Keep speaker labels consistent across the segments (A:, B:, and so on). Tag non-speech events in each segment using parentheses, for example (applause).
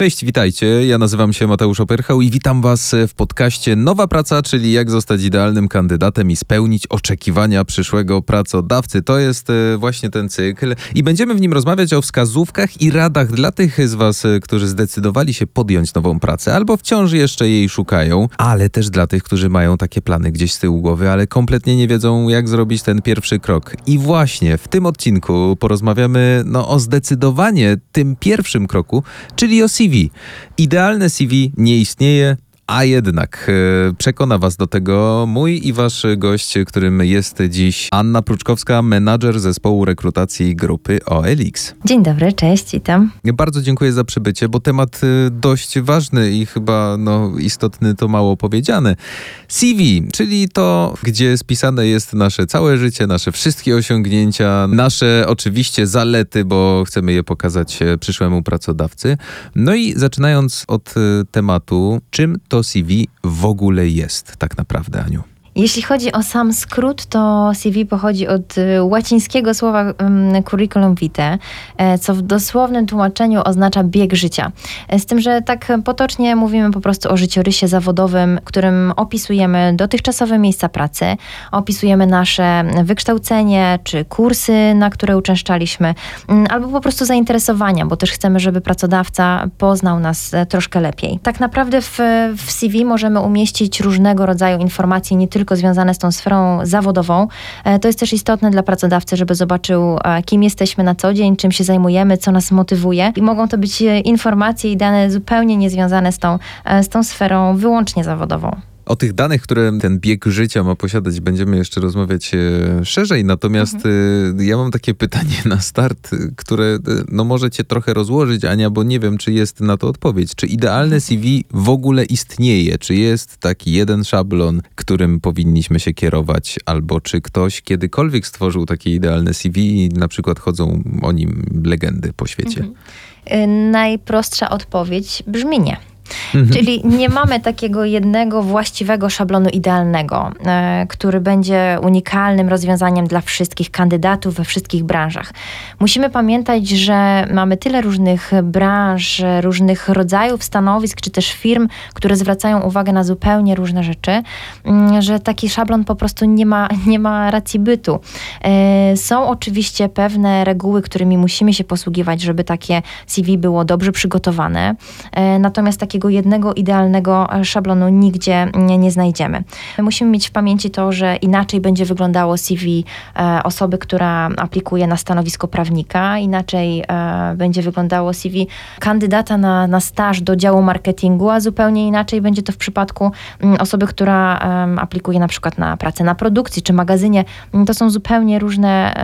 A: Cześć, witajcie. Ja nazywam się Mateusz Opyrchał i witam Was w podcaście Nowa Praca, czyli jak zostać idealnym kandydatem i spełnić oczekiwania przyszłego pracodawcy. To jest e, właśnie ten cykl i będziemy w nim rozmawiać o wskazówkach i radach dla tych z Was, e, którzy zdecydowali się podjąć nową pracę albo wciąż jeszcze jej szukają, ale też dla tych, którzy mają takie plany gdzieś z tyłu głowy, ale kompletnie nie wiedzą, jak zrobić ten pierwszy krok. I właśnie w tym odcinku porozmawiamy no, o zdecydowanie tym pierwszym kroku, czyli o CV. Idealne CV nie istnieje, a jednak e, przekona Was do tego mój i Wasz gość, którym jest dziś Anna Pruczkowska, menadżer zespołu rekrutacji grupy OLX.
B: Dzień dobry, cześć, witam.
A: Bardzo dziękuję za przybycie, bo temat e, dość ważny i chyba no, istotny to mało powiedziane. CV, czyli to, gdzie spisane jest nasze całe życie, nasze wszystkie osiągnięcia, nasze oczywiście zalety, bo chcemy je pokazać e, przyszłemu pracodawcy. No i zaczynając od tematu, czym to CV w ogóle jest tak naprawdę, Aniu?
B: Jeśli chodzi o sam skrót, to CV pochodzi od y, łacińskiego słowa curriculum vitae, e, co w dosłownym tłumaczeniu oznacza bieg życia. E, z tym, że tak potocznie mówimy po prostu o życiorysie zawodowym, którym opisujemy dotychczasowe miejsca pracy, opisujemy nasze wykształcenie czy kursy, na które uczęszczaliśmy, mm, albo po prostu zainteresowania, bo też chcemy, żeby pracodawca poznał nas e, troszkę lepiej. Tak naprawdę w, w CV możemy umieścić różnego rodzaju informacje, nie tylko tylko związane z tą sferą zawodową. E, to jest też istotne dla pracodawcy, żeby zobaczył, e, kim jesteśmy na co dzień, czym się zajmujemy, co nas motywuje. I mogą to być e, informacje i dane zupełnie niezwiązane z tą, z tą sferą wyłącznie zawodową.
A: O tych danych, które ten bieg życia ma posiadać, będziemy jeszcze rozmawiać e, szerzej. Natomiast mhm. E, ja mam takie (laughs) pytanie na start, które e, no może cię trochę rozłożyć, Ania, bo nie wiem, czy jest na to odpowiedź. Czy idealne mhm. CV w ogóle istnieje? Czy jest taki jeden szablon, którym powinniśmy się kierować? Albo czy ktoś kiedykolwiek stworzył takie idealne CV i na przykład chodzą o nim legendy po świecie?
B: Mhm. Najprostsza odpowiedź brzmi nie. Mhm. Czyli nie mamy takiego jednego właściwego szablonu idealnego, e, który będzie unikalnym rozwiązaniem dla wszystkich kandydatów we wszystkich branżach. Musimy pamiętać, że mamy tyle różnych branż, różnych rodzajów stanowisk, czy też firm, które zwracają uwagę na zupełnie różne rzeczy, mm, że taki szablon po prostu nie ma, (laughs) nie ma racji bytu. E, są oczywiście pewne reguły, którymi musimy się posługiwać, żeby takie CV było dobrze przygotowane. E, natomiast takie takiego jednego idealnego e, szablonu nigdzie nie, nie znajdziemy. Musimy mieć w pamięci to, że inaczej będzie wyglądało CV e, osoby, która aplikuje na stanowisko prawnika, inaczej e, będzie wyglądało CV kandydata na, na staż do działu marketingu, a zupełnie inaczej będzie to w przypadku mm, osoby, która aplikuje na przykład na pracę na produkcji czy magazynie. Mm, to są zupełnie różne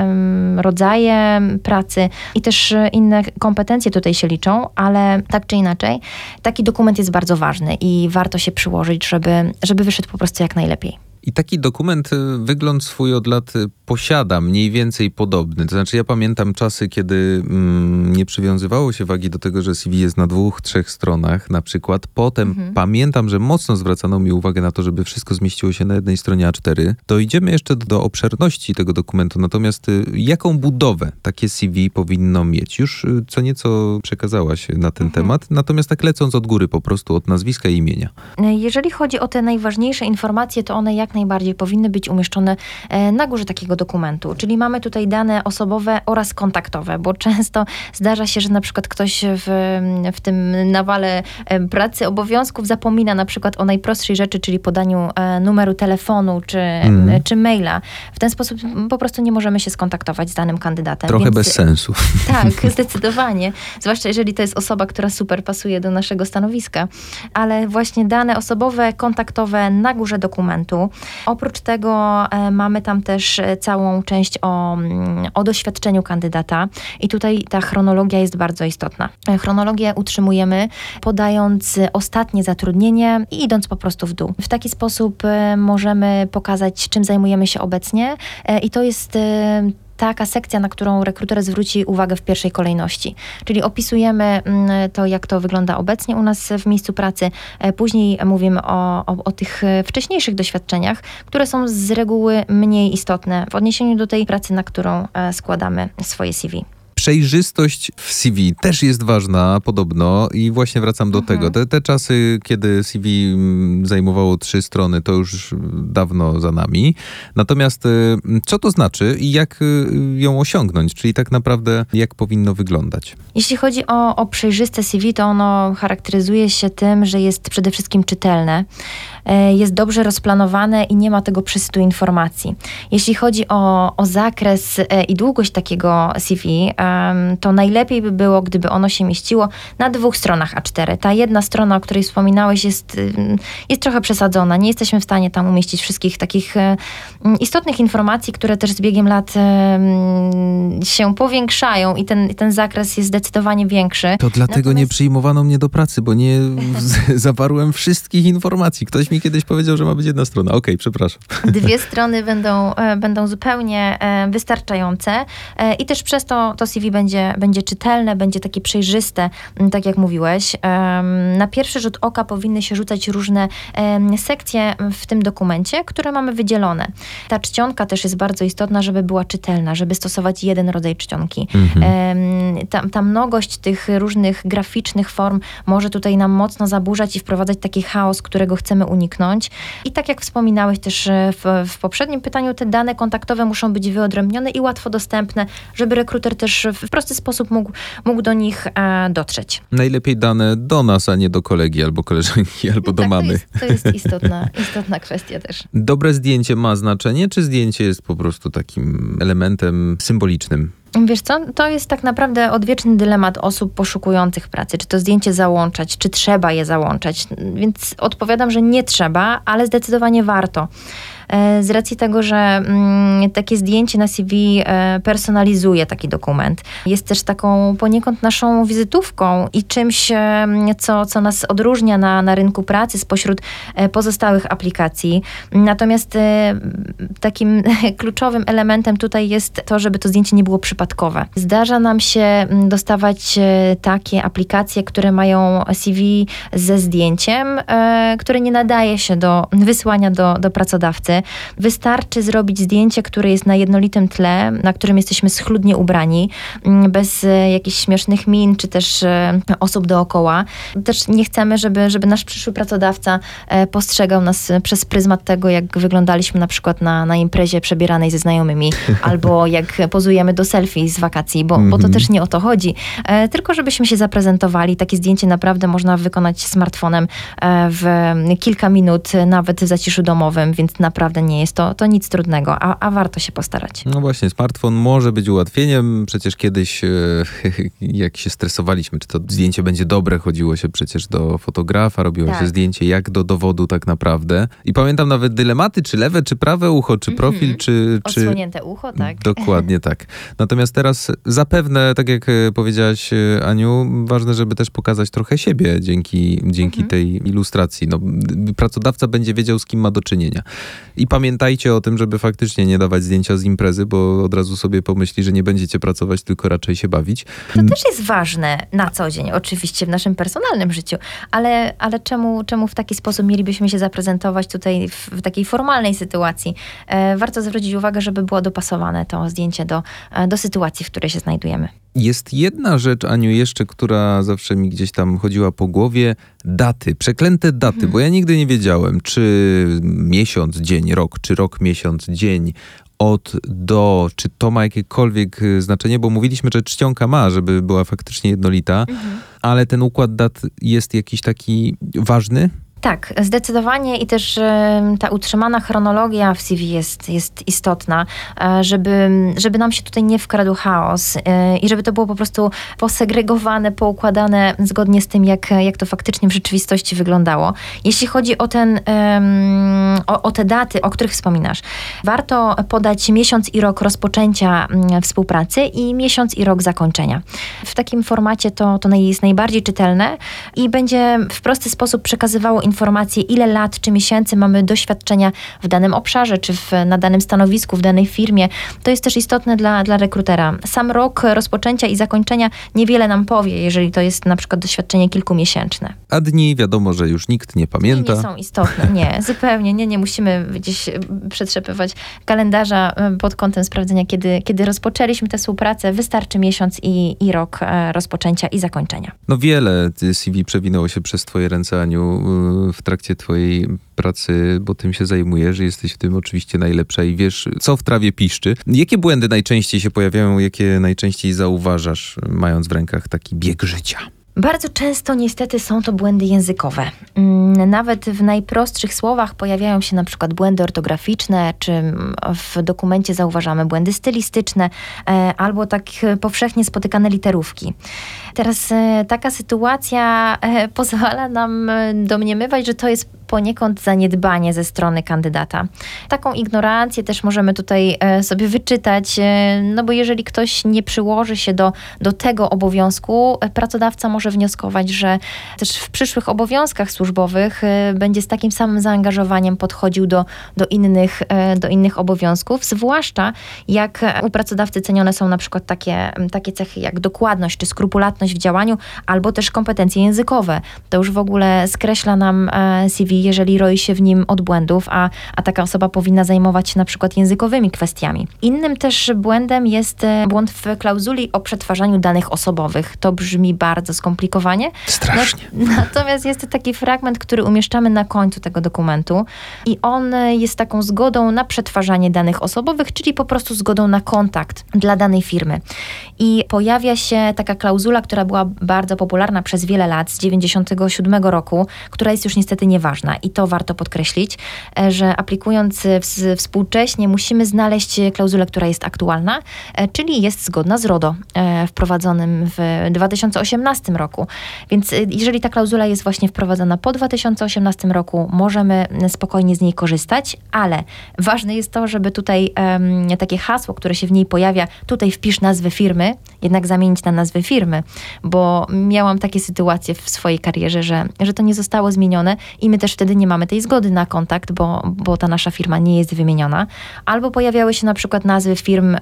B: rodzaje pracy i też inne kompetencje tutaj się liczą, ale tak czy inaczej, taki dokument dokument jest bardzo ważny i warto się przyłożyć, żeby, żeby wyszedł po prostu jak najlepiej.
A: I taki dokument, y, wygląd swój od lat y, posiada, mniej więcej podobny. To znaczy, ja pamiętam czasy, kiedy mm, nie przywiązywało się wagi do tego, że CV jest na dwóch, trzech stronach na przykład. Potem mhm. pamiętam, że mocno zwracano mi uwagę na to, żeby wszystko zmieściło się na jednej stronie A4. Dojdziemy jeszcze do obszerności tego dokumentu. Natomiast y, jaką budowę takie CV powinno mieć? Już co nieco przekazałaś na ten mhm. temat. Natomiast tak lecąc od góry po prostu, od nazwiska i imienia.
B: Jeżeli chodzi o te najważniejsze informacje, to one jak najbardziej powinny być umieszczone e, na górze takiego dokumentu. Czyli mamy tutaj dane osobowe oraz kontaktowe, bo często zdarza się, że na przykład ktoś w, w tym nawale e, pracy, obowiązków zapomina na przykład o najprostszej rzeczy, czyli podaniu e, numeru telefonu czy, mm. czy maila. W ten sposób po prostu nie możemy się skontaktować z danym kandydatem.
A: Trochę Więc, bez sensu. (laughs)
B: Tak, (laughs) zdecydowanie. Zwłaszcza jeżeli to jest osoba, która super pasuje do naszego stanowiska. Ale właśnie dane osobowe, kontaktowe na górze dokumentu. Oprócz tego e, mamy tam też e, całą część o, mm, o doświadczeniu kandydata i tutaj ta chronologia jest bardzo istotna. E, chronologię utrzymujemy podając ostatnie zatrudnienie i idąc po prostu w dół. W taki sposób możemy pokazać, czym zajmujemy się obecnie i to jest taka sekcja, na którą rekruter zwróci uwagę w pierwszej kolejności. Czyli opisujemy mm, to, jak to wygląda obecnie u nas w miejscu pracy. E, później mówimy o, o, o tych wcześniejszych doświadczeniach, które są z reguły mniej istotne w odniesieniu do tej pracy, na którą e, składamy swoje CV
A: Przejrzystość w CV też jest ważna podobno i właśnie wracam do
B: Mhm.
A: tego. Te, te czasy, kiedy CV mm, zajmowało trzy strony, to już dawno za nami. Natomiast y, co to znaczy i jak y, ją osiągnąć? Czyli tak naprawdę jak powinno wyglądać?
B: Jeśli chodzi o, o przejrzyste CV, to ono charakteryzuje się tym, że jest przede wszystkim czytelne, e, jest dobrze rozplanowane i nie ma tego przesytu informacji. Jeśli chodzi o, o zakres e, i długość takiego CV, em, to najlepiej by było, gdyby ono się mieściło na dwóch stronach A4. Ta jedna strona, o której wspominałeś, jest, jest trochę przesadzona. Nie jesteśmy w stanie tam umieścić wszystkich takich e, m, istotnych informacji, które też z biegiem lat się powiększają i ten, ten zakres jest zdecydowanie większy.
A: To dlatego nie
B: Natomiast-
A: przyjmowano mnie do pracy, bo nie (laughs) zawarłem wszystkich informacji. Ktoś mi kiedyś powiedział, że ma być jedna strona. Okej, przepraszam.
B: Dwie (laughs) strony będą, e, będą zupełnie e, wystarczające i też przez to to CV będzie, będzie czytelne, będzie takie przejrzyste, m, tak jak mówiłeś. Na pierwszy rzut oka powinny się rzucać różne sekcje w tym dokumencie, które mamy wydzielone. Ta czcionka też jest bardzo istotna, żeby była czytelna, żeby stosować jeden rodzaj czcionki.
A: Mhm.
B: Ta, ta mnogość tych różnych graficznych form może tutaj nam mocno zaburzać i wprowadzać taki chaos, którego chcemy uniknąć. I tak jak wspominałeś też e, w, w poprzednim pytaniu, te dane kontaktowe muszą być wyodrębnione i łatwo dostępne, żeby rekruter też w prosty sposób mógł, mógł do nich e, dotrzeć.
A: Najlepiej dane do nas, a nie do kolegi albo koleżanki, (laughs) albo do
B: tak,
A: mamy.
B: To jest, to jest istotna, (laughs) istotna kwestia też.
A: Dobre zdjęcie ma znaczenie, czy zdjęcie jest po prostu takim elementem symbolicznym?
B: Wiesz co, to jest tak naprawdę odwieczny dylemat osób poszukujących pracy. Czy to zdjęcie załączać, czy trzeba je załączać. Więc odpowiadam, że nie trzeba, ale zdecydowanie warto. E, Z racji tego, że mm, takie zdjęcie na CV e, personalizuje taki dokument. Jest też taką poniekąd naszą wizytówką i czymś, e, co, co nas odróżnia na, na rynku pracy spośród pozostałych aplikacji. Natomiast takim (laughs) kluczowym elementem tutaj jest to, żeby to zdjęcie nie było przypadkowe. Zdarza nam się mm, dostawać takie aplikacje, które mają CV ze zdjęciem, które nie nadaje się do wysłania do, do pracodawcy. Wystarczy zrobić zdjęcie, które jest na jednolitym tle, na którym jesteśmy schludnie ubrani, mm, bez e, jakichś śmiesznych min, czy też e, osób dookoła. Też nie chcemy, żeby, żeby nasz przyszły pracodawca e, postrzegał nas przez pryzmat tego, jak wyglądaliśmy na przykład na, na imprezie przebieranej ze znajomymi, (laughs) albo jak pozujemy do selfie z wakacji, bo, bo to
A: Mhm.
B: też nie o to chodzi. Tylko żebyśmy się zaprezentowali. Takie zdjęcie naprawdę można wykonać smartfonem w kilka minut, nawet w zaciszu domowym, więc naprawdę nie jest to, to nic trudnego, a, a warto się postarać.
A: No właśnie, smartfon może być ułatwieniem. Przecież kiedyś, e, (laughs) jak się stresowaliśmy, czy to zdjęcie będzie dobre, chodziło się przecież do fotografa, robiło
B: Tak.
A: się zdjęcie jak do dowodu tak naprawdę. I pamiętam nawet dylematy, czy lewe, czy prawe ucho, czy
B: Mhm.
A: profil, czy... czy...
B: Odsłonięte ucho, tak?
A: Dokładnie tak. Natomiast teraz zapewne, tak jak e, powiedziałaś e, Aniu, ważne, żeby też pokazać trochę siebie dzięki, dzięki
B: Mhm.
A: tej ilustracji. No, pracodawca będzie wiedział, z kim ma do czynienia. I pamiętajcie o tym, żeby faktycznie nie dawać zdjęcia z imprezy, bo od razu sobie pomyśli, że nie będziecie pracować, tylko raczej się bawić.
B: To też jest ważne na co dzień, oczywiście w naszym personalnym życiu, ale, ale czemu, czemu w taki sposób mielibyśmy się zaprezentować tutaj w, w takiej formalnej sytuacji? E, warto zwrócić uwagę, żeby było dopasowane to zdjęcie do, e, do sytuacji, w której się znajdujemy.
A: Jest jedna rzecz, Aniu, jeszcze, która zawsze mi gdzieś tam chodziła po głowie. Daty, przeklęte daty, bo ja nigdy nie wiedziałem, czy miesiąc, dzień, rok, czy rok, miesiąc, dzień, od do, czy to ma jakiekolwiek y, znaczenie, bo mówiliśmy, że czcionka ma, żeby była faktycznie jednolita, ale ten układ dat jest jakiś taki ważny?
B: Tak, zdecydowanie i też ta utrzymana chronologia w CV jest, jest istotna, e, żeby, żeby nam się tutaj nie wkradł chaos e, i żeby to było po prostu posegregowane, poukładane zgodnie z tym, jak, jak to faktycznie w rzeczywistości wyglądało. Jeśli chodzi o, ten, o, o te daty, o których wspominasz, warto podać miesiąc i rok rozpoczęcia współpracy i miesiąc i rok zakończenia. W takim formacie to, to jest najbardziej czytelne i będzie w prosty sposób przekazywało informacje informacje, ile lat czy miesięcy mamy doświadczenia w danym obszarze, czy w, na danym stanowisku, w danej firmie. To jest też istotne dla, dla rekrutera. Sam rok rozpoczęcia i zakończenia niewiele nam powie, jeżeli to jest na przykład doświadczenie kilkumiesięczne.
A: A dni wiadomo, że już nikt nie pamięta.
B: Nie, nie są istotne, nie, (laughs) zupełnie, nie, nie musimy gdzieś przetrzepywać kalendarza pod kątem sprawdzenia, kiedy, kiedy rozpoczęliśmy tę współpracę. Wystarczy miesiąc i, i rok e, rozpoczęcia i zakończenia.
A: No wiele CV przewinęło się przez twoje ręce, Aniu, w trakcie twojej pracy, bo tym się zajmujesz, jesteś w tym oczywiście najlepsza i wiesz, co w trawie piszczy. Jakie błędy najczęściej się pojawiają, jakie najczęściej zauważasz, mając w rękach taki bieg życia?
B: Bardzo często niestety są to błędy językowe. Mm, nawet w najprostszych słowach pojawiają się na przykład błędy ortograficzne, czy w dokumencie zauważamy błędy stylistyczne, e, albo tak powszechnie spotykane literówki. Teraz e, taka sytuacja e, (laughs) pozwala nam domniemywać, że to jest poniekąd zaniedbanie ze strony kandydata. Taką ignorancję też możemy tutaj e, sobie wyczytać, e, no bo jeżeli ktoś nie przyłoży się do, do tego obowiązku, e, pracodawca może wnioskować, że też w przyszłych obowiązkach służbowych będzie z takim samym zaangażowaniem podchodził do, do, innych, do innych obowiązków, zwłaszcza jak u pracodawcy cenione są na przykład takie, takie cechy jak dokładność czy skrupulatność w działaniu, albo też kompetencje językowe. To już w ogóle skreśla nam CV jeżeli roi się w nim od błędów, a, a taka osoba powinna zajmować się na przykład językowymi kwestiami. Innym też błędem jest e, błąd w klauzuli o przetwarzaniu danych osobowych. To brzmi bardzo skomplikowanie.
A: Strasznie. (laughs)
B: Natomiast jest to taki fragment, który umieszczamy na końcu tego dokumentu i on jest taką zgodą na przetwarzanie danych osobowych, czyli po prostu zgodą na kontakt dla danej firmy. I pojawia się taka klauzula, która była bardzo popularna przez wiele lat, z 97 roku, która jest już niestety nieważna i to warto podkreślić, e, że aplikując współcześnie musimy znaleźć klauzulę, która jest aktualna, e, czyli jest zgodna z RODO e, wprowadzonym w 2018 roku. Więc jeżeli ta klauzula jest właśnie wprowadzona po 2018 roku, możemy spokojnie z niej korzystać, ale ważne jest to, żeby tutaj um, takie hasło, które się w niej pojawia, tutaj wpisz nazwę firmy, jednak zamienić na nazwę firmy, bo miałam takie sytuacje w swojej karierze, że, że to nie zostało zmienione i my też wtedy nie mamy tej zgody na kontakt, bo, bo ta nasza firma nie jest wymieniona. Albo pojawiały się na przykład nazwy firm,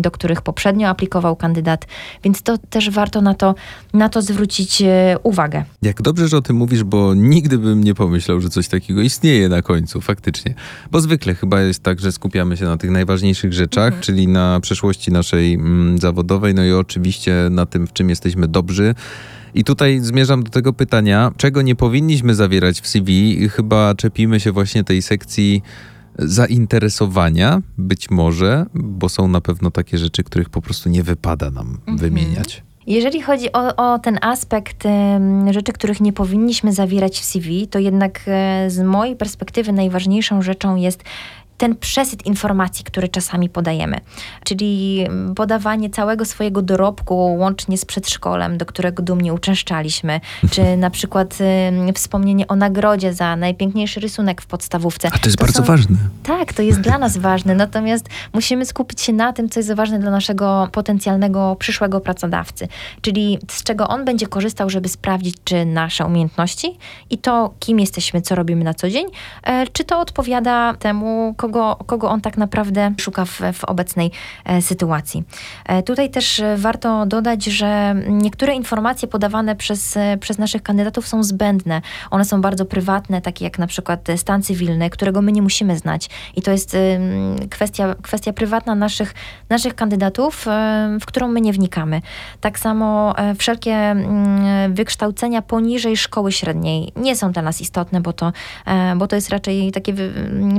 B: do których poprzednio aplikował kandydat, więc to też warto na to, na to zwrócić e, uwagę.
A: Jak dobrze, że o tym mówisz, bo nigdy bym nie pomyślał, że coś takiego istnieje na końcu, faktycznie. Bo zwykle chyba jest tak, że skupiamy się na tych najważniejszych rzeczach, mhm. czyli na przeszłości naszej mm, zawodowej, no i oczywiście na tym, w czym jesteśmy dobrzy. I tutaj zmierzam do tego pytania, czego nie powinniśmy zawierać w CV. Chyba czepimy się właśnie tej sekcji zainteresowania, być może, bo są na pewno takie rzeczy, których po prostu nie wypada nam mhm. wymieniać.
B: Jeżeli chodzi o, o ten aspekt rzeczy, których nie powinniśmy zawierać w CV, to jednak e, z mojej perspektywy najważniejszą rzeczą jest ten przesyt informacji, który czasami podajemy. Czyli podawanie całego swojego dorobku, łącznie z przedszkolem, do którego dumnie uczęszczaliśmy, (laughs) czy na przykład y, wspomnienie o nagrodzie za najpiękniejszy rysunek w podstawówce.
A: A to jest to bardzo są... ważne.
B: Tak, to jest dla (laughs) nas ważne, natomiast musimy skupić się na tym, co jest ważne dla naszego potencjalnego przyszłego pracodawcy, czyli z czego on będzie korzystał, żeby sprawdzić, czy nasze umiejętności i to, kim jesteśmy, co robimy na co dzień, e, czy to odpowiada temu, kogo, kogo on tak naprawdę szuka w, w obecnej e, sytuacji. E, tutaj też warto dodać, że niektóre informacje podawane przez, e, przez naszych kandydatów są zbędne. One są bardzo prywatne, takie jak na przykład stan cywilny, którego my nie musimy znać. I to jest kwestia, kwestia prywatna naszych, naszych kandydatów, w którą my nie wnikamy. Tak samo wszelkie wykształcenia poniżej szkoły średniej nie są dla nas istotne, bo to, bo to jest raczej takie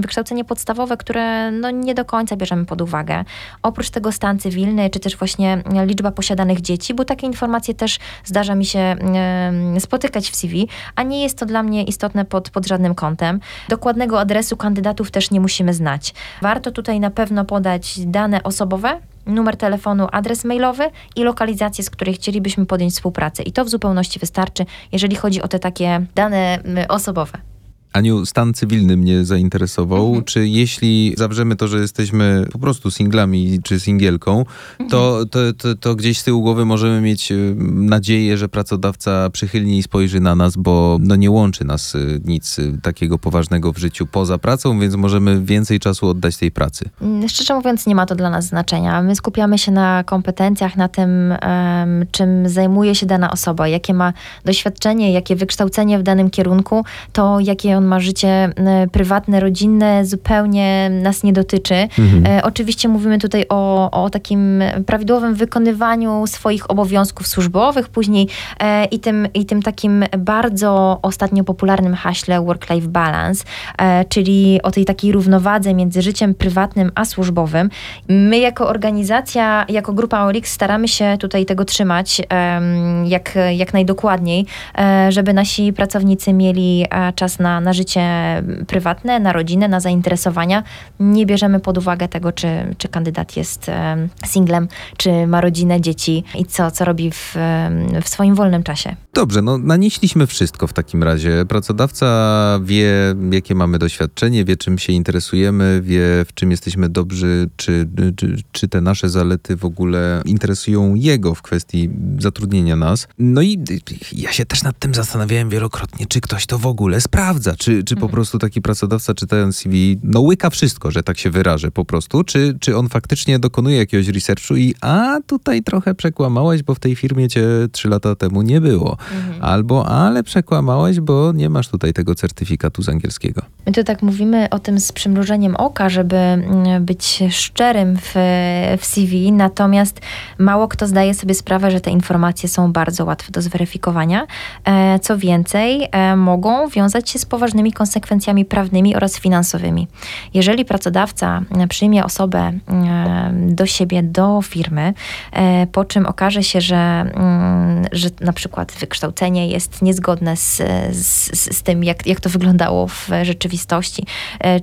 B: wykształcenie podstawowe, podstawowe, które no, nie do końca bierzemy pod uwagę. Oprócz tego stan cywilny, czy też właśnie liczba posiadanych dzieci, bo takie informacje też zdarza mi się spotykać w CV, a nie jest to dla mnie istotne pod, pod żadnym kątem. Dokładnego adresu kandydatów też nie musimy znać. Warto tutaj na pewno podać dane osobowe, numer telefonu, adres mailowy i lokalizację, z której chcielibyśmy podjąć współpracę. I to w zupełności wystarczy, jeżeli chodzi o te takie dane osobowe.
A: Aniu, stan cywilny mnie zainteresował. Mhm. Czy jeśli zawrzemy to, że jesteśmy po prostu singlami czy singielką, to, to, to, to, gdzieś z tyłu głowy możemy mieć y, nadzieję, że pracodawca przychylniej spojrzy na nas, bo no nie łączy nas y, nic y, takiego poważnego w życiu poza pracą, więc możemy więcej czasu oddać tej pracy.
B: Mm, szczerze mówiąc, nie ma to dla nas znaczenia. My skupiamy się na kompetencjach, na tym, um, czym zajmuje się dana osoba, jakie ma doświadczenie, jakie wykształcenie w danym kierunku, to jakie on ma życie prywatne, rodzinne, zupełnie nas nie dotyczy. Mhm. E, oczywiście mówimy tutaj o, o takim prawidłowym wykonywaniu swoich obowiązków służbowych, później e, i, tym, i tym takim bardzo ostatnio popularnym haśle work-life balance, e, czyli o tej takiej równowadze między życiem prywatnym a służbowym. My jako organizacja, jako grupa ORIX staramy się tutaj tego trzymać e, jak, jak najdokładniej, e, żeby nasi pracownicy mieli e, czas na, na życie prywatne, na rodzinę, na zainteresowania. Nie bierzemy pod uwagę tego, czy, czy kandydat jest singlem, czy ma rodzinę, dzieci i co, co robi w, w swoim wolnym czasie.
A: Dobrze, no nanieśliśmy wszystko w takim razie. Pracodawca wie, jakie mamy doświadczenie, wie, czym się interesujemy, wie, w czym jesteśmy dobrzy, czy, czy, czy te nasze zalety w ogóle interesują jego w kwestii zatrudnienia nas. No i ja się też nad tym zastanawiałem wielokrotnie, czy ktoś to w ogóle sprawdza, czy, czy po mhm. prostu taki pracodawca czytając CV, no łyka wszystko, że tak się wyrażę po prostu, czy, czy on faktycznie dokonuje jakiegoś researchu i a tutaj trochę przekłamałeś, bo w tej firmie cię trzy lata temu nie było. Mhm. Albo ale przekłamałeś, bo nie masz tutaj tego certyfikatu z angielskiego.
B: My tu tak mówimy o tym z przymrużeniem oka, żeby mm, być szczerym w, w CV, natomiast mało kto zdaje sobie sprawę, że te informacje są bardzo łatwe do zweryfikowania. E, co więcej, e, mogą wiązać się z poważnymi konsekwencjami prawnymi oraz finansowymi. Jeżeli pracodawca e, przyjmie osobę do siebie, do firmy, po czym okaże się, że, mm, że na przykład wykształcenie jest niezgodne z, z, z tym, jak, jak to wyglądało w rzeczywistości,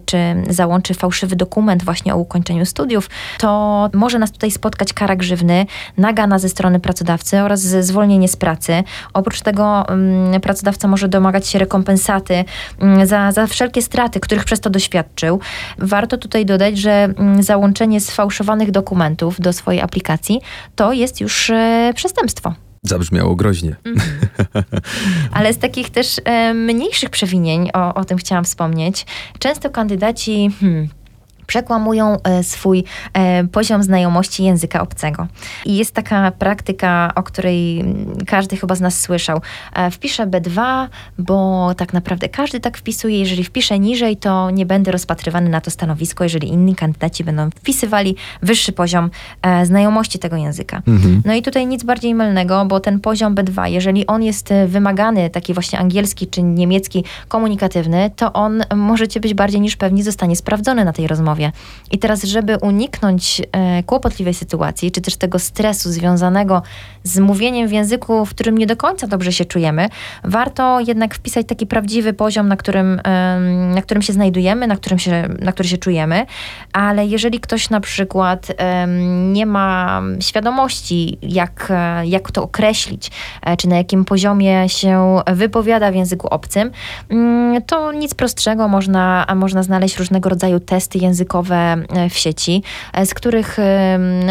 B: czy załączy fałszywy dokument właśnie o ukończeniu studiów, to może nas tutaj spotkać kara grzywny, nagana ze strony pracodawcy oraz zwolnienie z pracy. Oprócz tego um, pracodawca może domagać się rekompensaty za, za wszelkie straty, których przez to doświadczył. Warto tutaj dodać, że um, załączenie sfałszowanych dokumentów do swojej aplikacji to jest już e, przestępstwo.
A: Zabrzmiało groźnie. Mm. (laughs)
B: Ale z takich też e, mniejszych przewinień, o, o tym chciałam wspomnieć, często kandydaci. Hmm, przekłamują e, swój e, poziom znajomości języka obcego. I jest taka praktyka, o której każdy chyba z nas słyszał. E, wpiszę B2, bo tak naprawdę każdy tak wpisuje. Jeżeli wpiszę niżej, to nie będę rozpatrywany na to stanowisko, jeżeli inni kandydaci będą wpisywali wyższy poziom znajomości tego języka. Mhm. No i tutaj nic bardziej mylnego, bo ten poziom B2, jeżeli on jest wymagany, taki właśnie angielski czy niemiecki komunikatywny, to on możecie być bardziej niż pewni zostanie sprawdzony na tej rozmowie rozmowie. I teraz, żeby uniknąć e, kłopotliwej sytuacji, czy też tego stresu związanego z mówieniem w języku, w którym nie do końca dobrze się czujemy, warto jednak wpisać taki prawdziwy poziom, na którym, e, na którym się znajdujemy, na, którym się, na który się czujemy. Ale jeżeli ktoś na przykład e, nie ma świadomości, jak, e, jak to określić, e, czy na jakim poziomie się wypowiada w języku obcym, mm, to nic prostszego, można, można znaleźć różnego rodzaju testy językowe, językowe e, w sieci, e, z których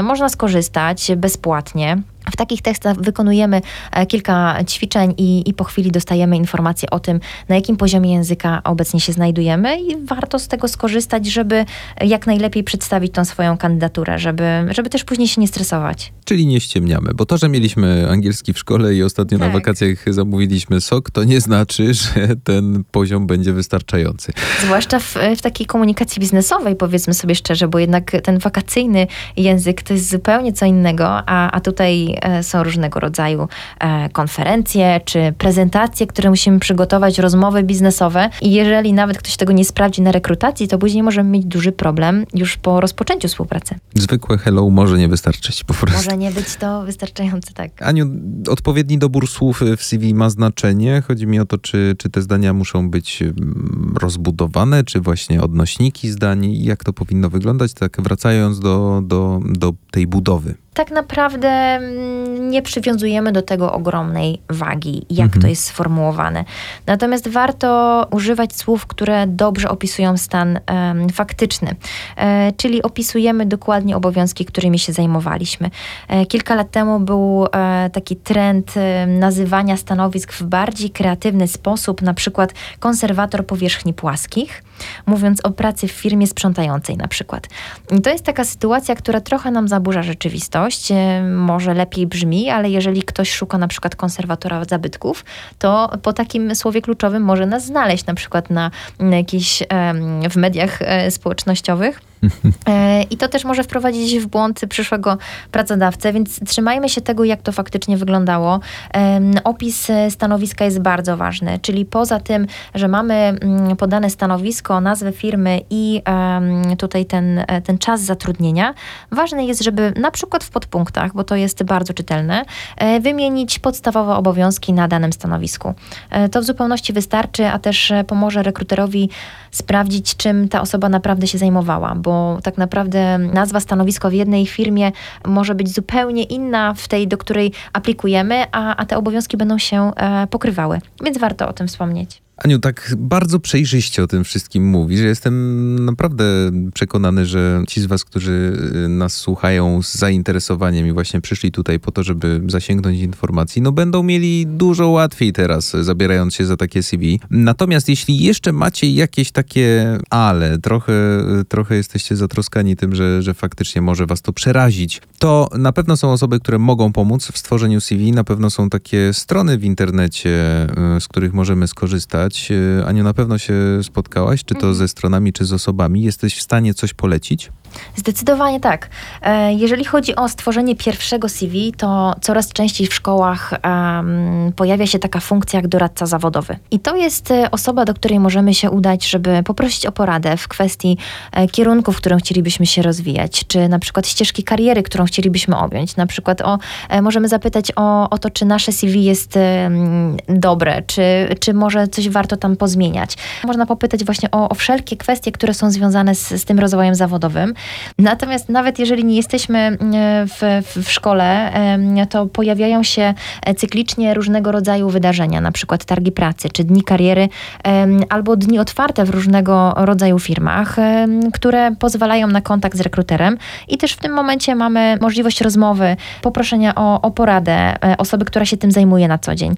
B: można skorzystać bezpłatnie. W takich tekstach wykonujemy e, kilka ćwiczeń i, i, po chwili dostajemy informacje o tym, na jakim poziomie języka obecnie się znajdujemy i warto z tego skorzystać, żeby jak najlepiej przedstawić tą swoją kandydaturę, żeby, żeby też później się nie stresować.
A: Czyli nie ściemniamy, bo to, że mieliśmy angielski w szkole i ostatnio tak. na wakacjach zamówiliśmy sok, to nie znaczy, (laughs) że ten poziom będzie wystarczający.
B: Zwłaszcza w, w takiej komunikacji biznesowej, powiedzmy sobie szczerze, bo jednak ten wakacyjny język to jest zupełnie co innego, a, a tutaj E, są różnego rodzaju e, konferencje czy prezentacje, które musimy przygotować, rozmowy biznesowe i jeżeli nawet ktoś tego nie sprawdzi na rekrutacji, to później możemy mieć duży problem już po rozpoczęciu współpracy.
A: Zwykłe hello może nie wystarczyć po prostu.
B: Może nie być to wystarczające, tak.
A: Aniu, odpowiedni dobór słów w CV ma znaczenie. Chodzi mi o to, czy, czy te zdania muszą być mm, rozbudowane, czy właśnie odnośniki zdań. Jak to powinno wyglądać, tak wracając do, do, do tej budowy.
B: Tak naprawdę mm, nie przywiązujemy do tego ogromnej wagi, jak
A: Mhm.
B: to jest sformułowane. Natomiast warto używać słów, które dobrze opisują stan faktyczny, e, czyli opisujemy dokładnie obowiązki, którymi się zajmowaliśmy. E, kilka lat temu był e, taki trend e, nazywania stanowisk w bardziej kreatywny sposób, na przykład konserwator powierzchni płaskich, mówiąc o pracy w firmie sprzątającej na przykład. I to jest taka sytuacja, która trochę nam zaburza rzeczywistość. E, Może lepiej brzmi, ale jeżeli ktoś szuka na przykład konserwatora zabytków, to po takim słowie kluczowym może nas znaleźć na przykład na, na jakichś em, w mediach e, społecznościowych. (laughs) E, I to też może wprowadzić w błąd przyszłego pracodawcę, więc trzymajmy się tego, jak to faktycznie wyglądało. Opis e, stanowiska jest bardzo ważny, czyli poza tym, że mamy mm, podane stanowisko, nazwę firmy i tutaj ten, e, ten czas zatrudnienia, ważne jest, żeby na przykład w podpunktach, bo to jest bardzo czytelne, wymienić podstawowe obowiązki na danym stanowisku. To w zupełności wystarczy, a też pomoże rekruterowi sprawdzić, czym ta osoba naprawdę się zajmowała, bo tak naprawdę nazwa stanowiska w jednej firmie może być zupełnie inna w tej, do której aplikujemy, a, a te obowiązki będą się e, pokrywały. Więc warto o tym wspomnieć.
A: Aniu, tak bardzo przejrzyście o tym wszystkim mówisz. Jestem naprawdę przekonany, że ci z Was, którzy y, nas słuchają z zainteresowaniem i właśnie przyszli tutaj po to, żeby zasięgnąć informacji, no będą mieli dużo łatwiej teraz, zabierając się za takie CV. Natomiast jeśli jeszcze macie jakieś takie ale, trochę, trochę jesteście zatroskani tym, że, że faktycznie może Was to przerazić, to na pewno są osoby, które mogą pomóc w stworzeniu CV. Na pewno są takie strony w internecie, y, z których możemy skorzystać. Y, Aniu, na pewno się spotkałaś, czy to ze stronami, czy z osobami. Jesteś w stanie coś polecić?
B: Zdecydowanie tak. E, Jeżeli chodzi o stworzenie pierwszego CV, to coraz częściej w szkołach em, pojawia się taka funkcja jak doradca zawodowy. I to jest e, osoba, do której możemy się udać, żeby poprosić o poradę w kwestii e, kierunku, w którym chcielibyśmy się rozwijać, czy na przykład ścieżki kariery, którą chcielibyśmy objąć. Na przykład o, możemy zapytać o, o to, czy nasze CV jest em, dobre, czy, czy może coś warto tam pozmieniać. Można popytać właśnie o, o wszelkie kwestie, które są związane z, z tym rozwojem zawodowym. Natomiast nawet jeżeli nie jesteśmy e, w, w, w szkole, to pojawiają się e, cyklicznie różnego rodzaju wydarzenia, na przykład targi pracy, czy dni kariery, albo dni otwarte w różnego rodzaju firmach, które pozwalają na kontakt z rekruterem i też w tym momencie mamy możliwość rozmowy, poproszenia o, o poradę e, osoby, która się tym zajmuje na co dzień.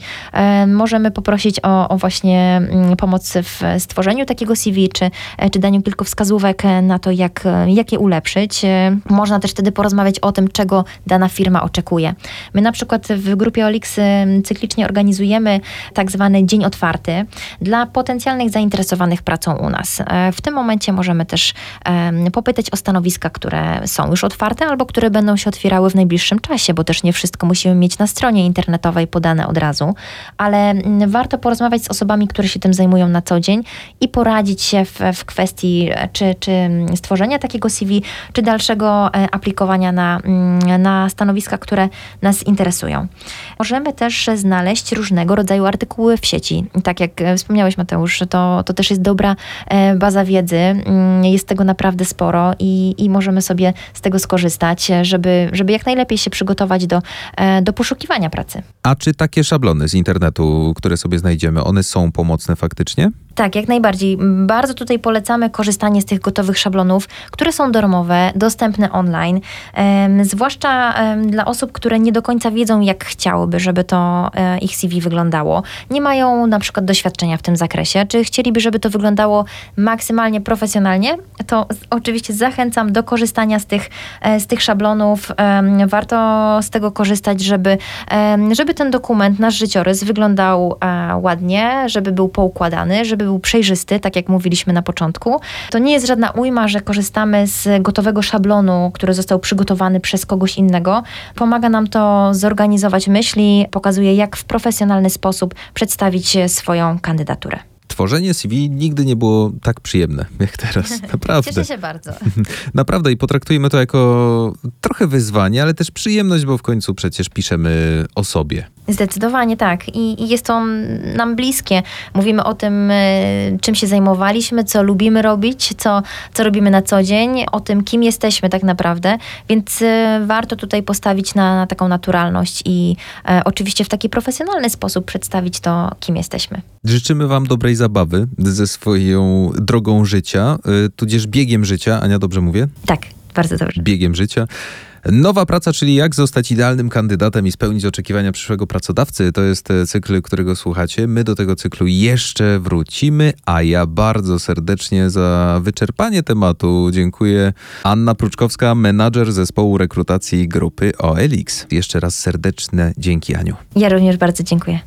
B: Możemy poprosić o, o właśnie mm, pomoc w stworzeniu takiego CV, czy, czy daniu kilku wskazówek na to, jak, e, ulepszyć. E, Można też wtedy porozmawiać o tym, czego dana firma oczekuje. My na przykład w grupie Olix em, cyklicznie organizujemy tak zwany dzień otwarty dla potencjalnych zainteresowanych pracą u nas. E, W tym momencie możemy też popytać o stanowiska, które są już otwarte albo które będą się otwierały w najbliższym czasie, bo też nie wszystko musimy mieć na stronie internetowej podane od razu, ale mm, warto porozmawiać z osobami, które się tym zajmują na co dzień i poradzić się w, w kwestii e, czy, czy mm, stworzenia takiego CV, czy dalszego e, aplikowania na, mm, na stanowiska, które nas interesują. Możemy też znaleźć różnego rodzaju artykuły w sieci. Tak jak e, wspomniałeś, Mateusz, to, to też jest dobra e, baza wiedzy. Mm, Jest tego naprawdę sporo i, i możemy sobie z tego skorzystać, żeby, żeby jak najlepiej się przygotować do, do poszukiwania pracy.
A: A czy takie szablony z internetu, które sobie znajdziemy, one są pomocne faktycznie?
B: Tak, jak najbardziej. Bardzo tutaj polecamy korzystanie z tych gotowych szablonów, które są darmowe, dostępne online, zwłaszcza dla osób, które nie do końca wiedzą, jak chciałyby, żeby to e, ich CV wyglądało. Nie mają na przykład doświadczenia w tym zakresie, czy chcieliby, żeby to wyglądało maksymalnie profesjonalnie, to oczywiście zachęcam do korzystania z tych, e, z tych szablonów. Warto z tego korzystać, żeby, żeby ten dokument, nasz życiorys wyglądał e, ładnie, żeby był poukładany, żeby był przejrzysty, tak jak mówiliśmy na początku. To nie jest żadna ujma, że korzystamy z gotowego szablonu, który został przygotowany przez kogoś innego. Pomaga nam to zorganizować myśli, pokazuje jak w profesjonalny sposób przedstawić swoją kandydaturę.
A: Tworzenie CV nigdy nie było tak przyjemne jak teraz. (laughs) Naprawdę.
B: Cieszę się bardzo. (laughs)
A: Naprawdę i potraktujmy to jako trochę wyzwanie, ale też przyjemność, bo w końcu przecież piszemy o sobie.
B: Zdecydowanie tak. I, I jest to nam bliskie. Mówimy o tym, e, czym się zajmowaliśmy, co lubimy robić, co, co robimy na co dzień, o tym, kim jesteśmy tak naprawdę. Więc e, warto tutaj postawić na, na taką naturalność i e, oczywiście w taki profesjonalny sposób przedstawić to, kim jesteśmy.
A: Życzymy Wam dobrej zabawy ze swoją drogą życia, tudzież biegiem życia. Ania, dobrze mówię?
B: Tak, bardzo dobrze.
A: Biegiem życia. Nowa praca, czyli jak zostać idealnym kandydatem i spełnić oczekiwania przyszłego pracodawcy, to jest e, cykl, którego słuchacie. My do tego cyklu jeszcze wrócimy, a ja bardzo serdecznie za wyczerpanie tematu dziękuję. Anna Pruczkowska, menadżer zespołu rekrutacji grupy OLX. Jeszcze raz serdeczne dzięki, Aniu.
B: Ja również bardzo dziękuję.